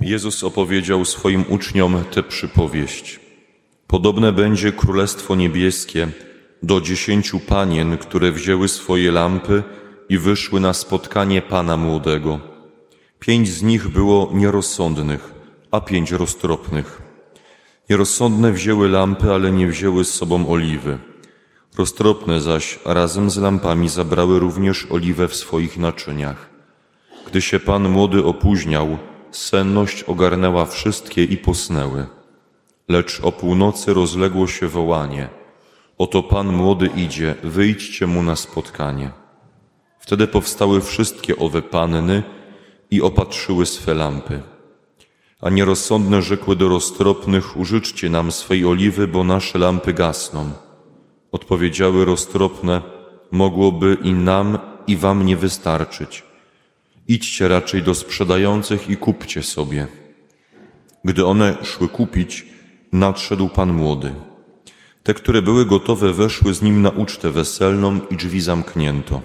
Jezus opowiedział swoim uczniom tę przypowieść. Podobne będzie Królestwo Niebieskie do dziesięciu panien, które wzięły swoje lampy i wyszły na spotkanie Pana Młodego. Pięć z nich było nierozsądnych, a pięć roztropnych. Nierozsądne wzięły lampy, ale nie wzięły z sobą oliwy. Roztropne zaś razem z lampami zabrały również oliwę w swoich naczyniach. Gdy się Pan Młody opóźniał, senność ogarnęła wszystkie i posnęły. Lecz o północy rozległo się wołanie. Oto Pan Młody idzie, wyjdźcie mu na spotkanie. Wtedy powstały wszystkie owe panny i opatrzyły swe lampy. A nierozsądne rzekły do roztropnych, użyczcie nam swej oliwy, bo nasze lampy gasną. Odpowiedziały roztropne, mogłoby i nam, i wam nie wystarczyć. Idźcie raczej do sprzedających i kupcie sobie. Gdy one szły kupić, nadszedł Pan Młody. Te, które były gotowe, weszły z nim na ucztę weselną i drzwi zamknięto.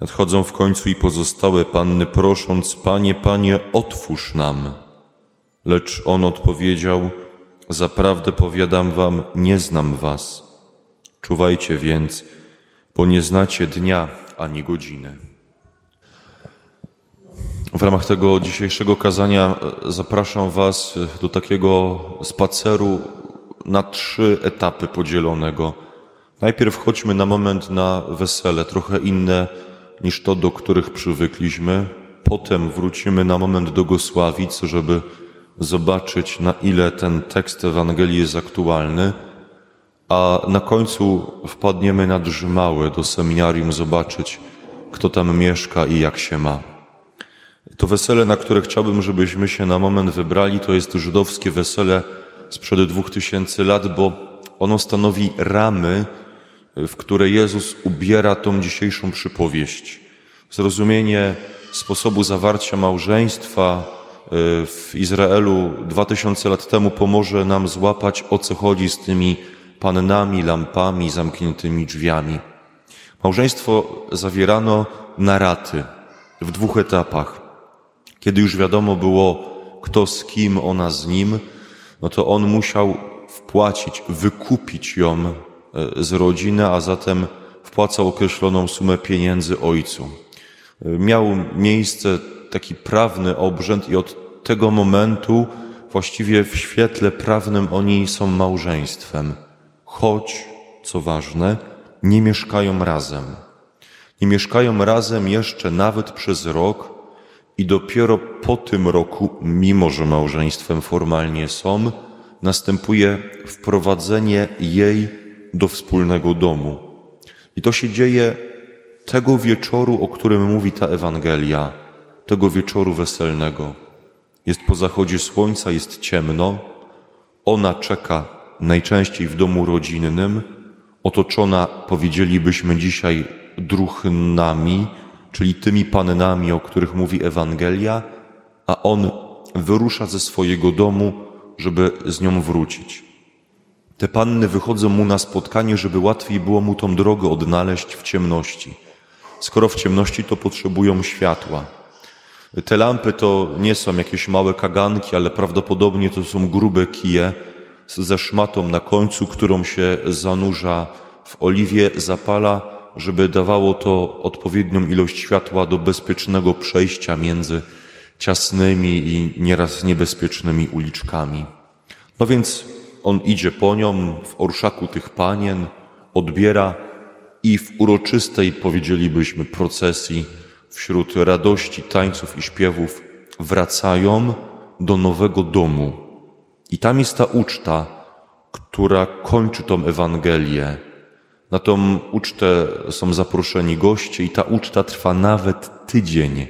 Nadchodzą w końcu i pozostałe panny, prosząc, Panie, Panie, otwórz nam. Lecz on odpowiedział, Zaprawdę powiadam wam, nie znam was. Czuwajcie więc, bo nie znacie dnia ani godziny. W ramach tego dzisiejszego kazania e, zapraszam Was do takiego spaceru na trzy etapy podzielonego. Najpierw chodźmy na moment na wesele, trochę inne niż to, do których przywykliśmy. Potem wrócimy na moment do Gosławic, żeby zobaczyć, na ile ten tekst Ewangelii jest aktualny. A na końcu wpadniemy na Drzymały do seminarium, zobaczyć, kto tam mieszka i jak się ma. To wesele, na które chciałbym, żebyśmy się na moment wybrali, to jest żydowskie wesele sprzed dwóch tysięcy lat, bo ono stanowi ramy, w które Jezus ubiera tą dzisiejszą przypowieść. Zrozumienie sposobu zawarcia małżeństwa e, w Izraelu dwa tysiące lat temu pomoże nam złapać, o co chodzi z tymi pannami, lampami, zamkniętymi drzwiami. Małżeństwo zawierano na raty w dwóch etapach. Kiedy już wiadomo było, kto z kim, ona z nim, no to on musiał wpłacić, wykupić ją e, z rodziny, a zatem wpłacał określoną sumę pieniędzy ojcu. E, miał miejsce taki prawny obrzęd i od tego momentu właściwie w świetle prawnym oni są małżeństwem. Choć, co ważne, nie mieszkają razem. Nie mieszkają razem jeszcze nawet przez rok, i dopiero po tym roku, mimo że małżeństwem formalnie są, następuje wprowadzenie jej do wspólnego domu. I to się dzieje tego wieczoru, o którym mówi ta Ewangelia, tego wieczoru weselnego. Jest po zachodzie słońca, jest ciemno, ona czeka najczęściej w domu rodzinnym, otoczona, powiedzielibyśmy dzisiaj, druchynami, czyli tymi pannami, o których mówi Ewangelia, a on wyrusza ze swojego domu, żeby z nią wrócić. Te panny wychodzą mu na spotkanie, żeby łatwiej było mu tą drogę odnaleźć w ciemności. Skoro w ciemności, to potrzebują światła. Te lampy to nie są jakieś małe kaganki, ale prawdopodobnie to są grube kije ze szmatą na końcu, którą się zanurza w oliwie, zapala żeby dawało to odpowiednią ilość światła do bezpiecznego przejścia między ciasnymi i nieraz niebezpiecznymi uliczkami. No więc on idzie po nią w orszaku tych panien, odbiera i w uroczystej, powiedzielibyśmy, procesji, wśród radości, tańców i śpiewów, wracają do nowego domu. I tam jest ta uczta, która kończy tą Ewangelię na tą ucztę są zaproszeni goście i ta uczta trwa nawet tydzień,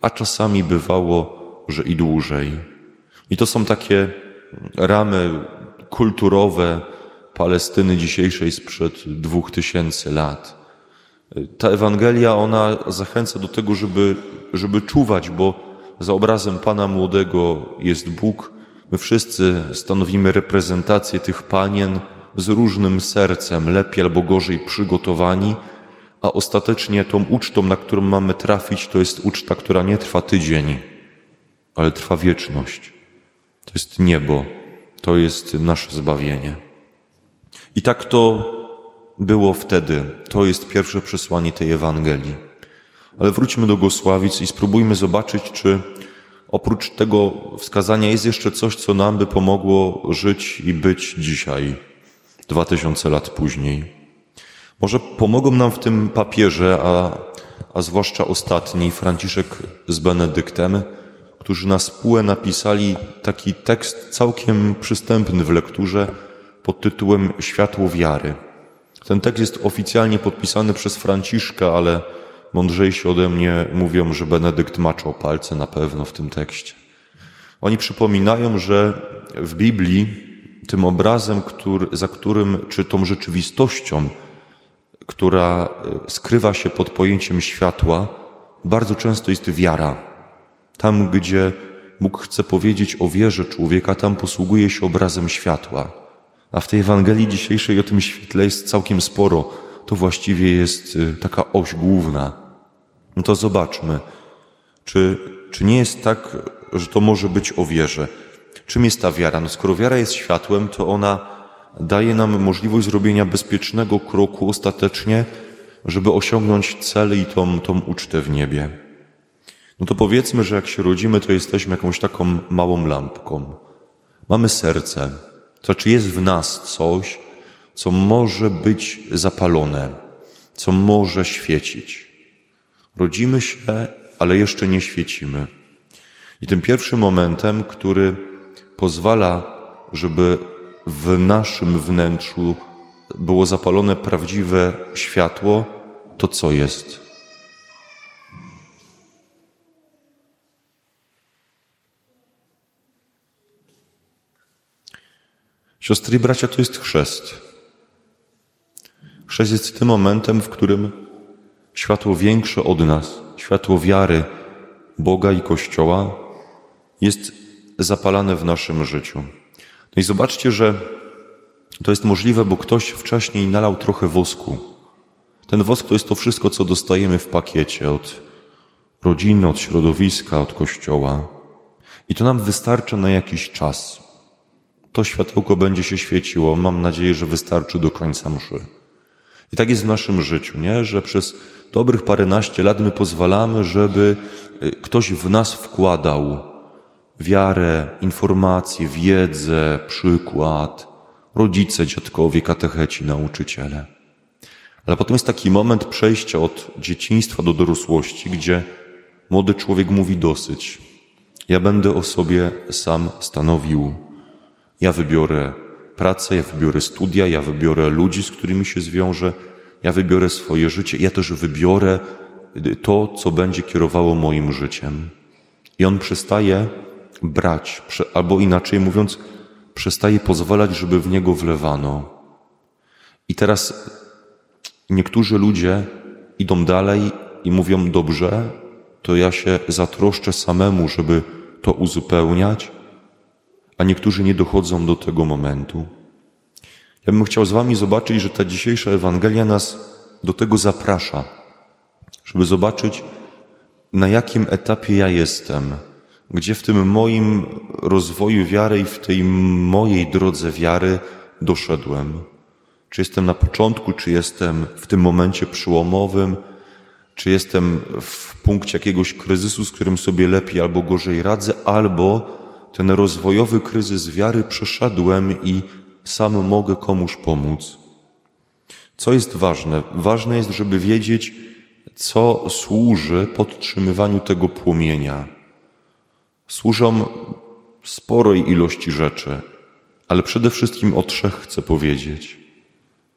a czasami bywało, że i dłużej. I to są takie ramy kulturowe Palestyny dzisiejszej sprzed dwóch tysięcy lat. Ta Ewangelia, ona zachęca do tego, żeby, żeby czuwać, bo za obrazem Pana Młodego jest Bóg. My wszyscy stanowimy reprezentację tych panien, z różnym sercem, lepiej albo gorzej przygotowani, a ostatecznie tą ucztą, na którą mamy trafić, to jest uczta, która nie trwa tydzień, ale trwa wieczność. To jest niebo, to jest nasze zbawienie. I tak to było wtedy. To jest pierwsze przesłanie tej Ewangelii. Ale wróćmy do Gosławic i spróbujmy zobaczyć, czy oprócz tego wskazania jest jeszcze coś, co nam by pomogło żyć i być dzisiaj, dwa tysiące lat później. Może pomogą nam w tym papieże, a, a zwłaszcza ostatni, Franciszek z Benedyktem, którzy na spółę napisali taki tekst całkiem przystępny w lekturze pod tytułem Światło wiary. Ten tekst jest oficjalnie podpisany przez Franciszka, ale mądrzejsi ode mnie mówią, że Benedykt maczał palce na pewno w tym tekście. Oni przypominają, że w Biblii tym obrazem, który, za którym, czy tą rzeczywistością, która e, skrywa się pod pojęciem światła, bardzo często jest wiara. Tam, gdzie Bóg chce powiedzieć o wierze człowieka, tam posługuje się obrazem światła. A w tej Ewangelii dzisiejszej o tym świetle jest całkiem sporo. To właściwie jest e, taka oś główna. No to zobaczmy, czy, czy nie jest tak, że to może być o wierze. Czym jest ta wiara? No skoro wiara jest światłem, to ona daje nam możliwość zrobienia bezpiecznego kroku ostatecznie, żeby osiągnąć cel i tą, tą ucztę w niebie. No to powiedzmy, że jak się rodzimy, to jesteśmy jakąś taką małą lampką. Mamy serce. To znaczy jest w nas coś, co może być zapalone, co może świecić. Rodzimy się, ale jeszcze nie świecimy. I tym pierwszym momentem, który pozwala, żeby w naszym wnętrzu było zapalone prawdziwe światło, to co jest? Siostry i bracia, to jest chrzest. Chrzest jest tym momentem, w którym światło większe od nas, światło wiary Boga i Kościoła jest zapalane w naszym życiu. No i zobaczcie, że to jest możliwe, bo ktoś wcześniej nalał trochę wosku. Ten wosk to jest to wszystko, co dostajemy w pakiecie od rodziny, od środowiska, od kościoła. I to nam wystarcza na jakiś czas. To światełko będzie się świeciło. Mam nadzieję, że wystarczy do końca mszy. I tak jest w naszym życiu, nie? że przez dobrych paręnaście lat my pozwalamy, żeby y, ktoś w nas wkładał wiarę, informacje, wiedzę, przykład, rodzice, dziadkowie, katecheci, nauczyciele. Ale potem jest taki moment przejścia od dzieciństwa do dorosłości, gdzie młody człowiek mówi dosyć. Ja będę o sobie sam stanowił. Ja wybiorę pracę, ja wybiorę studia, ja wybiorę ludzi, z którymi się zwiążę, ja wybiorę swoje życie, ja też wybiorę to, co będzie kierowało moim życiem. I on przestaje brać, albo inaczej mówiąc, przestaje pozwalać, żeby w niego wlewano. I teraz niektórzy ludzie idą dalej i mówią: Dobrze, to ja się zatroszczę samemu, żeby to uzupełniać, a niektórzy nie dochodzą do tego momentu. Ja bym chciał z Wami zobaczyć, że ta dzisiejsza Ewangelia nas do tego zaprasza, żeby zobaczyć, na jakim etapie ja jestem gdzie w tym moim rozwoju wiary i w tej mojej drodze wiary doszedłem. Czy jestem na początku, czy jestem w tym momencie przyłomowym, czy jestem w punkcie jakiegoś kryzysu, z którym sobie lepiej albo gorzej radzę, albo ten rozwojowy kryzys wiary przeszedłem i sam mogę komuś pomóc. Co jest ważne? Ważne jest, żeby wiedzieć, co służy podtrzymywaniu tego płomienia służą sporej ilości rzeczy, ale przede wszystkim o trzech chcę powiedzieć.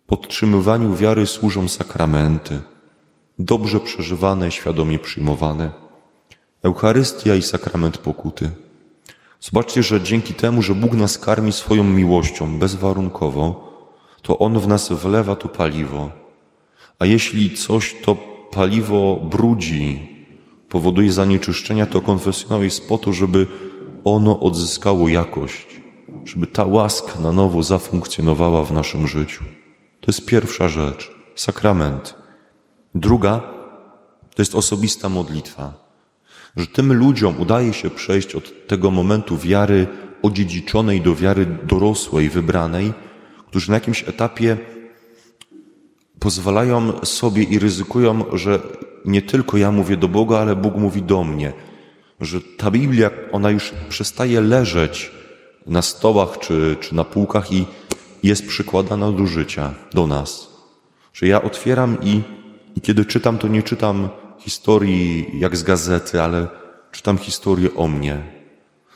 Podtrzymywaniu wiary służą sakramenty, dobrze przeżywane, świadomie przyjmowane, Eucharystia i sakrament pokuty. Zobaczcie, że dzięki temu, że Bóg nas karmi swoją miłością bezwarunkowo, to On w nas wlewa to paliwo. A jeśli coś to paliwo brudzi, powoduje zanieczyszczenia, to konfesjonał jest po to, żeby ono odzyskało jakość, żeby ta łaska na nowo zafunkcjonowała w naszym życiu. To jest pierwsza rzecz, sakrament. Druga to jest osobista modlitwa. że tym ludziom udaje się przejść od tego momentu wiary odziedziczonej do wiary dorosłej, wybranej, którzy na jakimś etapie pozwalają sobie i ryzykują, że nie tylko ja mówię do Boga, ale Bóg mówi do mnie. Że ta Biblia, ona już przestaje leżeć na stołach czy, czy na półkach i jest przykładana do życia, do nas. Że ja otwieram i, i kiedy czytam, to nie czytam historii jak z gazety, ale czytam historię o mnie.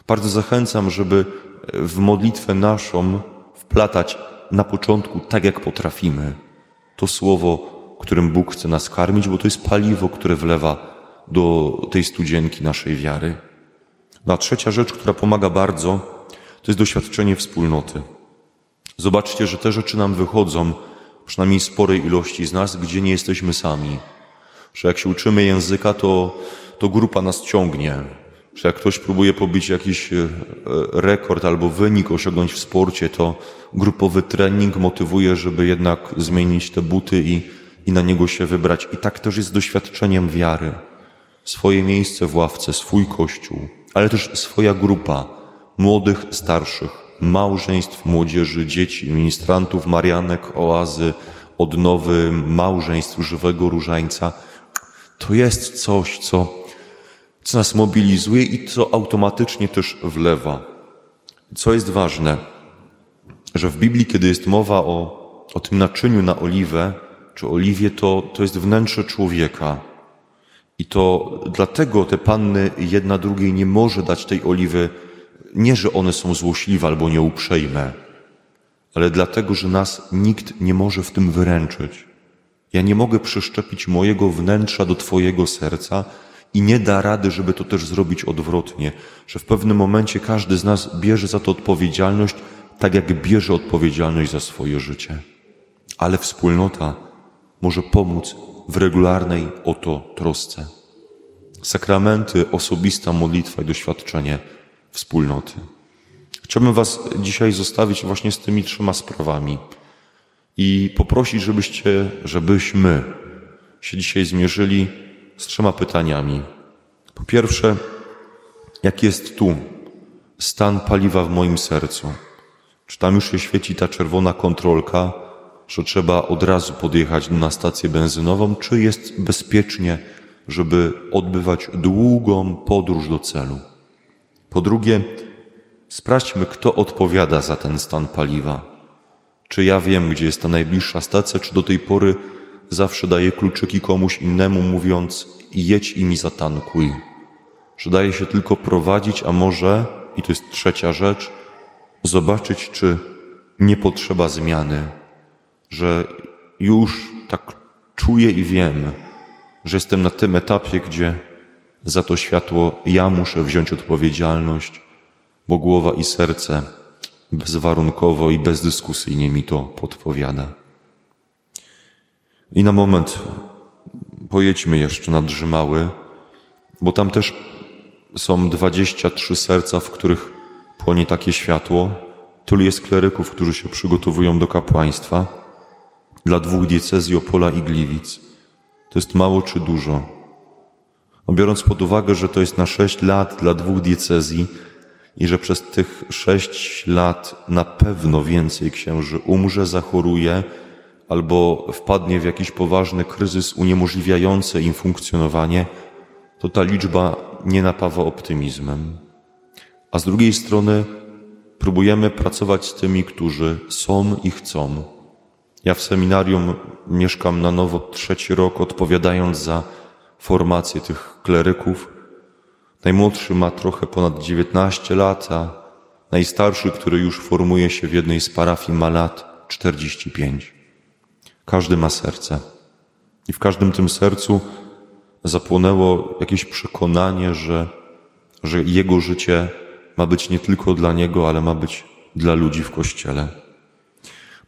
Bardzo zachęcam, żeby w modlitwę naszą wplatać na początku tak, jak potrafimy. To słowo, którym Bóg chce nas karmić, bo to jest paliwo, które wlewa do tej studzienki naszej wiary. No a trzecia rzecz, która pomaga bardzo, to jest doświadczenie wspólnoty. Zobaczcie, że te rzeczy nam wychodzą, przynajmniej sporej ilości z nas, gdzie nie jesteśmy sami. Że jak się uczymy języka, to, to grupa nas ciągnie. Że jak ktoś próbuje pobić jakiś e, rekord albo wynik osiągnąć w sporcie, to grupowy trening motywuje, żeby jednak zmienić te buty i, i na niego się wybrać. I tak też jest doświadczeniem wiary. Swoje miejsce w ławce, swój kościół, ale też swoja grupa młodych, starszych, małżeństw, młodzieży, dzieci, ministrantów, marianek, oazy, odnowy, małżeństw, żywego różańca. To jest coś, co, co nas mobilizuje i co automatycznie też wlewa. Co jest ważne, że w Biblii, kiedy jest mowa o, o tym naczyniu na oliwę, czy oliwie, to, to jest wnętrze człowieka. I to dlatego te panny jedna drugiej nie może dać tej oliwy nie, że one są złośliwe albo nieuprzejme, ale dlatego, że nas nikt nie może w tym wyręczyć. Ja nie mogę przeszczepić mojego wnętrza do Twojego serca i nie da rady, żeby to też zrobić odwrotnie, że w pewnym momencie każdy z nas bierze za to odpowiedzialność, tak jak bierze odpowiedzialność za swoje życie. Ale wspólnota może pomóc w regularnej oto trosce. Sakramenty, osobista modlitwa i doświadczenie wspólnoty. Chciałbym Was dzisiaj zostawić właśnie z tymi trzema sprawami i poprosić, żebyście, żebyśmy się dzisiaj zmierzyli z trzema pytaniami. Po pierwsze, jaki jest tu stan paliwa w moim sercu? Czy tam już się świeci ta czerwona kontrolka, że trzeba od razu podjechać na stację benzynową, czy jest bezpiecznie, żeby odbywać długą podróż do celu? Po drugie, sprawdźmy, kto odpowiada za ten stan paliwa. Czy ja wiem, gdzie jest ta najbliższa stacja, czy do tej pory zawsze daję kluczyki komuś innemu, mówiąc jedź i mi zatankuj. Że daje się tylko prowadzić, a może, i to jest trzecia rzecz, zobaczyć, czy nie potrzeba zmiany, że już tak czuję i wiem, że jestem na tym etapie, gdzie za to światło ja muszę wziąć odpowiedzialność, bo głowa i serce bezwarunkowo i bezdyskusyjnie mi to podpowiada. I na moment pojedźmy jeszcze na Drzymały, bo tam też są 23 serca, w których płonie takie światło. Tylu jest kleryków, którzy się przygotowują do kapłaństwa. Dla dwóch diecezji Opola i Gliwic. To jest mało czy dużo? No biorąc pod uwagę, że to jest na sześć lat dla dwóch diecezji i że przez tych sześć lat na pewno więcej księży umrze, zachoruje albo wpadnie w jakiś poważny kryzys uniemożliwiający im funkcjonowanie, to ta liczba nie napawa optymizmem. A z drugiej strony próbujemy pracować z tymi, którzy są i chcą. Ja w seminarium mieszkam na nowo trzeci rok, odpowiadając za formację tych kleryków. Najmłodszy ma trochę ponad 19 lat, a najstarszy, który już formuje się w jednej z parafii, ma lat 45. Każdy ma serce. I w każdym tym sercu zapłonęło jakieś przekonanie, że, że jego życie ma być nie tylko dla niego, ale ma być dla ludzi w kościele.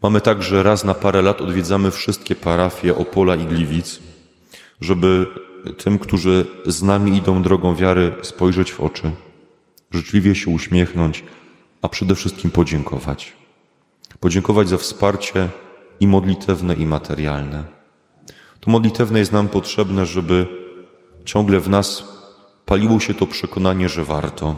Mamy tak, że raz na parę lat odwiedzamy wszystkie parafie Opola i Gliwic, żeby tym, którzy z nami idą drogą wiary, spojrzeć w oczy, życzliwie się uśmiechnąć, a przede wszystkim podziękować. Podziękować za wsparcie i modlitewne, i materialne. To modlitewne jest nam potrzebne, żeby ciągle w nas paliło się to przekonanie, że warto.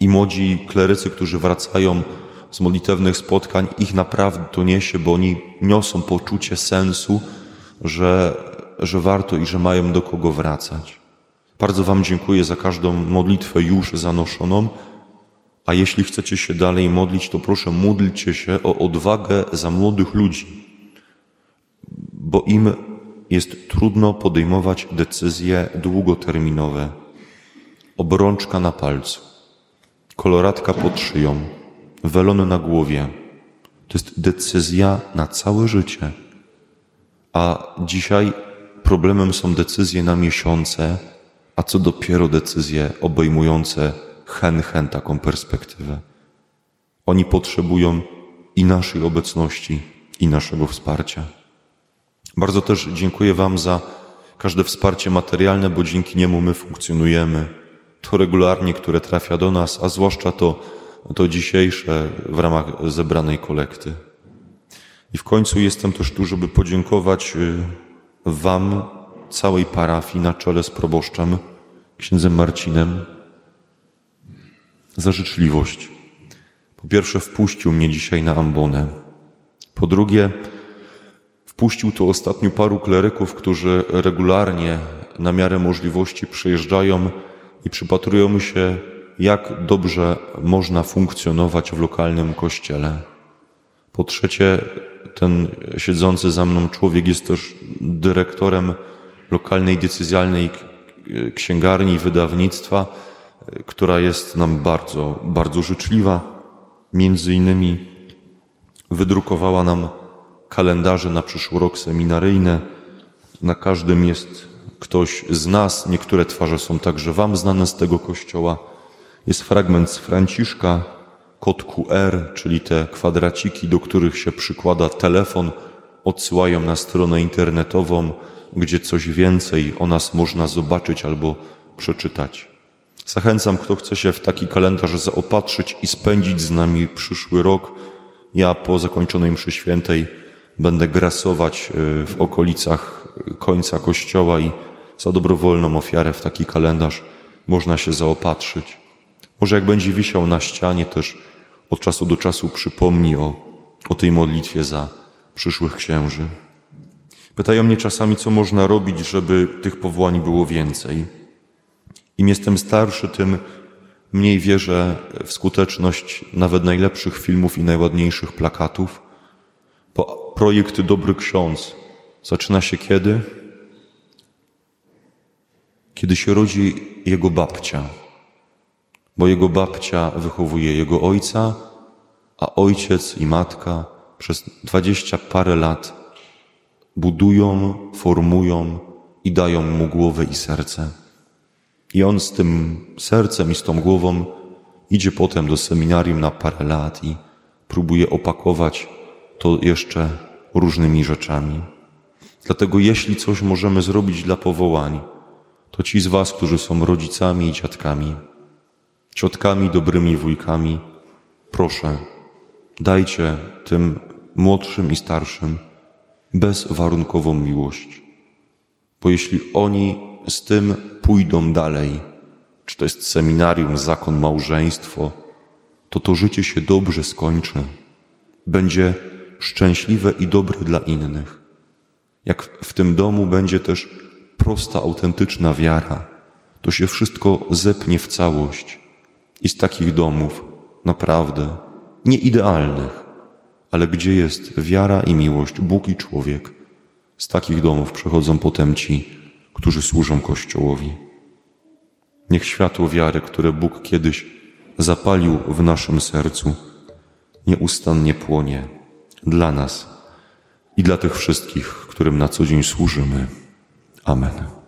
I młodzi klerycy, którzy wracają z modlitewnych spotkań, ich naprawdę to niesie, bo oni niosą poczucie sensu, że, że warto i że mają do kogo wracać. Bardzo Wam dziękuję za każdą modlitwę już zanoszoną, a jeśli chcecie się dalej modlić, to proszę módlcie się o odwagę za młodych ludzi, bo im jest trudno podejmować decyzje długoterminowe. Obrączka na palcu, koloratka pod szyją, welon na głowie. To jest decyzja na całe życie. A dzisiaj problemem są decyzje na miesiące, a co dopiero decyzje obejmujące hen, hen taką perspektywę. Oni potrzebują i naszej obecności, i naszego wsparcia. Bardzo też dziękuję Wam za każde wsparcie materialne, bo dzięki niemu my funkcjonujemy. To regularnie, które trafia do nas, a zwłaszcza to, to dzisiejsze w ramach zebranej kolekty. I w końcu jestem też tu, żeby podziękować y, Wam, całej parafii na czele z proboszczem, księdzem Marcinem, za życzliwość. Po pierwsze, wpuścił mnie dzisiaj na ambonę. Po drugie, wpuścił tu ostatnio paru kleryków, którzy regularnie, na miarę możliwości, przyjeżdżają i przypatrują się, jak dobrze można funkcjonować w lokalnym kościele. Po trzecie, ten siedzący za mną człowiek jest też dyrektorem lokalnej decyzjalnej księgarni wydawnictwa, która jest nam bardzo, bardzo życzliwa. Między innymi wydrukowała nam kalendarze na przyszły rok seminaryjne. Na każdym jest ktoś z nas, niektóre twarze są także Wam znane z tego kościoła. Jest fragment z Franciszka, kod QR, czyli te kwadraciki, do których się przykłada telefon, odsyłają na stronę internetową, gdzie coś więcej o nas można zobaczyć albo przeczytać. Zachęcam, kto chce się w taki kalendarz zaopatrzyć i spędzić z nami przyszły rok. Ja po zakończonej mszy świętej będę grasować y, w okolicach końca kościoła i za dobrowolną ofiarę w taki kalendarz można się zaopatrzyć. Może jak będzie wisiał na ścianie, też od czasu do czasu przypomni o, o tej modlitwie za przyszłych księży. Pytają mnie czasami, co można robić, żeby tych powołań było więcej. Im jestem starszy, tym mniej wierzę w skuteczność nawet najlepszych filmów i najładniejszych plakatów. Bo projekt Dobry Ksiądz zaczyna się kiedy? Kiedy się rodzi jego babcia, bo jego babcia wychowuje jego ojca, a ojciec i matka przez dwadzieścia parę lat budują, formują i dają mu głowę i serce. I on z tym sercem i z tą głową idzie potem do seminarium na parę lat i próbuje opakować to jeszcze różnymi rzeczami. Dlatego jeśli coś możemy zrobić dla powołań, to ci z Was, którzy są rodzicami i dziadkami, ciotkami, dobrymi wujkami, proszę, dajcie tym młodszym i starszym bezwarunkową miłość. Bo jeśli oni z tym pójdą dalej, czy to jest seminarium, zakon, małżeństwo, to to życie się dobrze skończy. Będzie szczęśliwe i dobre dla innych. Jak w tym domu będzie też prosta, autentyczna wiara, to się wszystko zepnie w całość. I z takich domów, naprawdę, nieidealnych, ale gdzie jest wiara i miłość, Bóg i człowiek, z takich domów przechodzą potem ci, którzy służą Kościołowi. Niech światło wiary, które Bóg kiedyś zapalił w naszym sercu, nieustannie płonie dla nas i dla tych wszystkich, którym na co dzień służymy. Amen.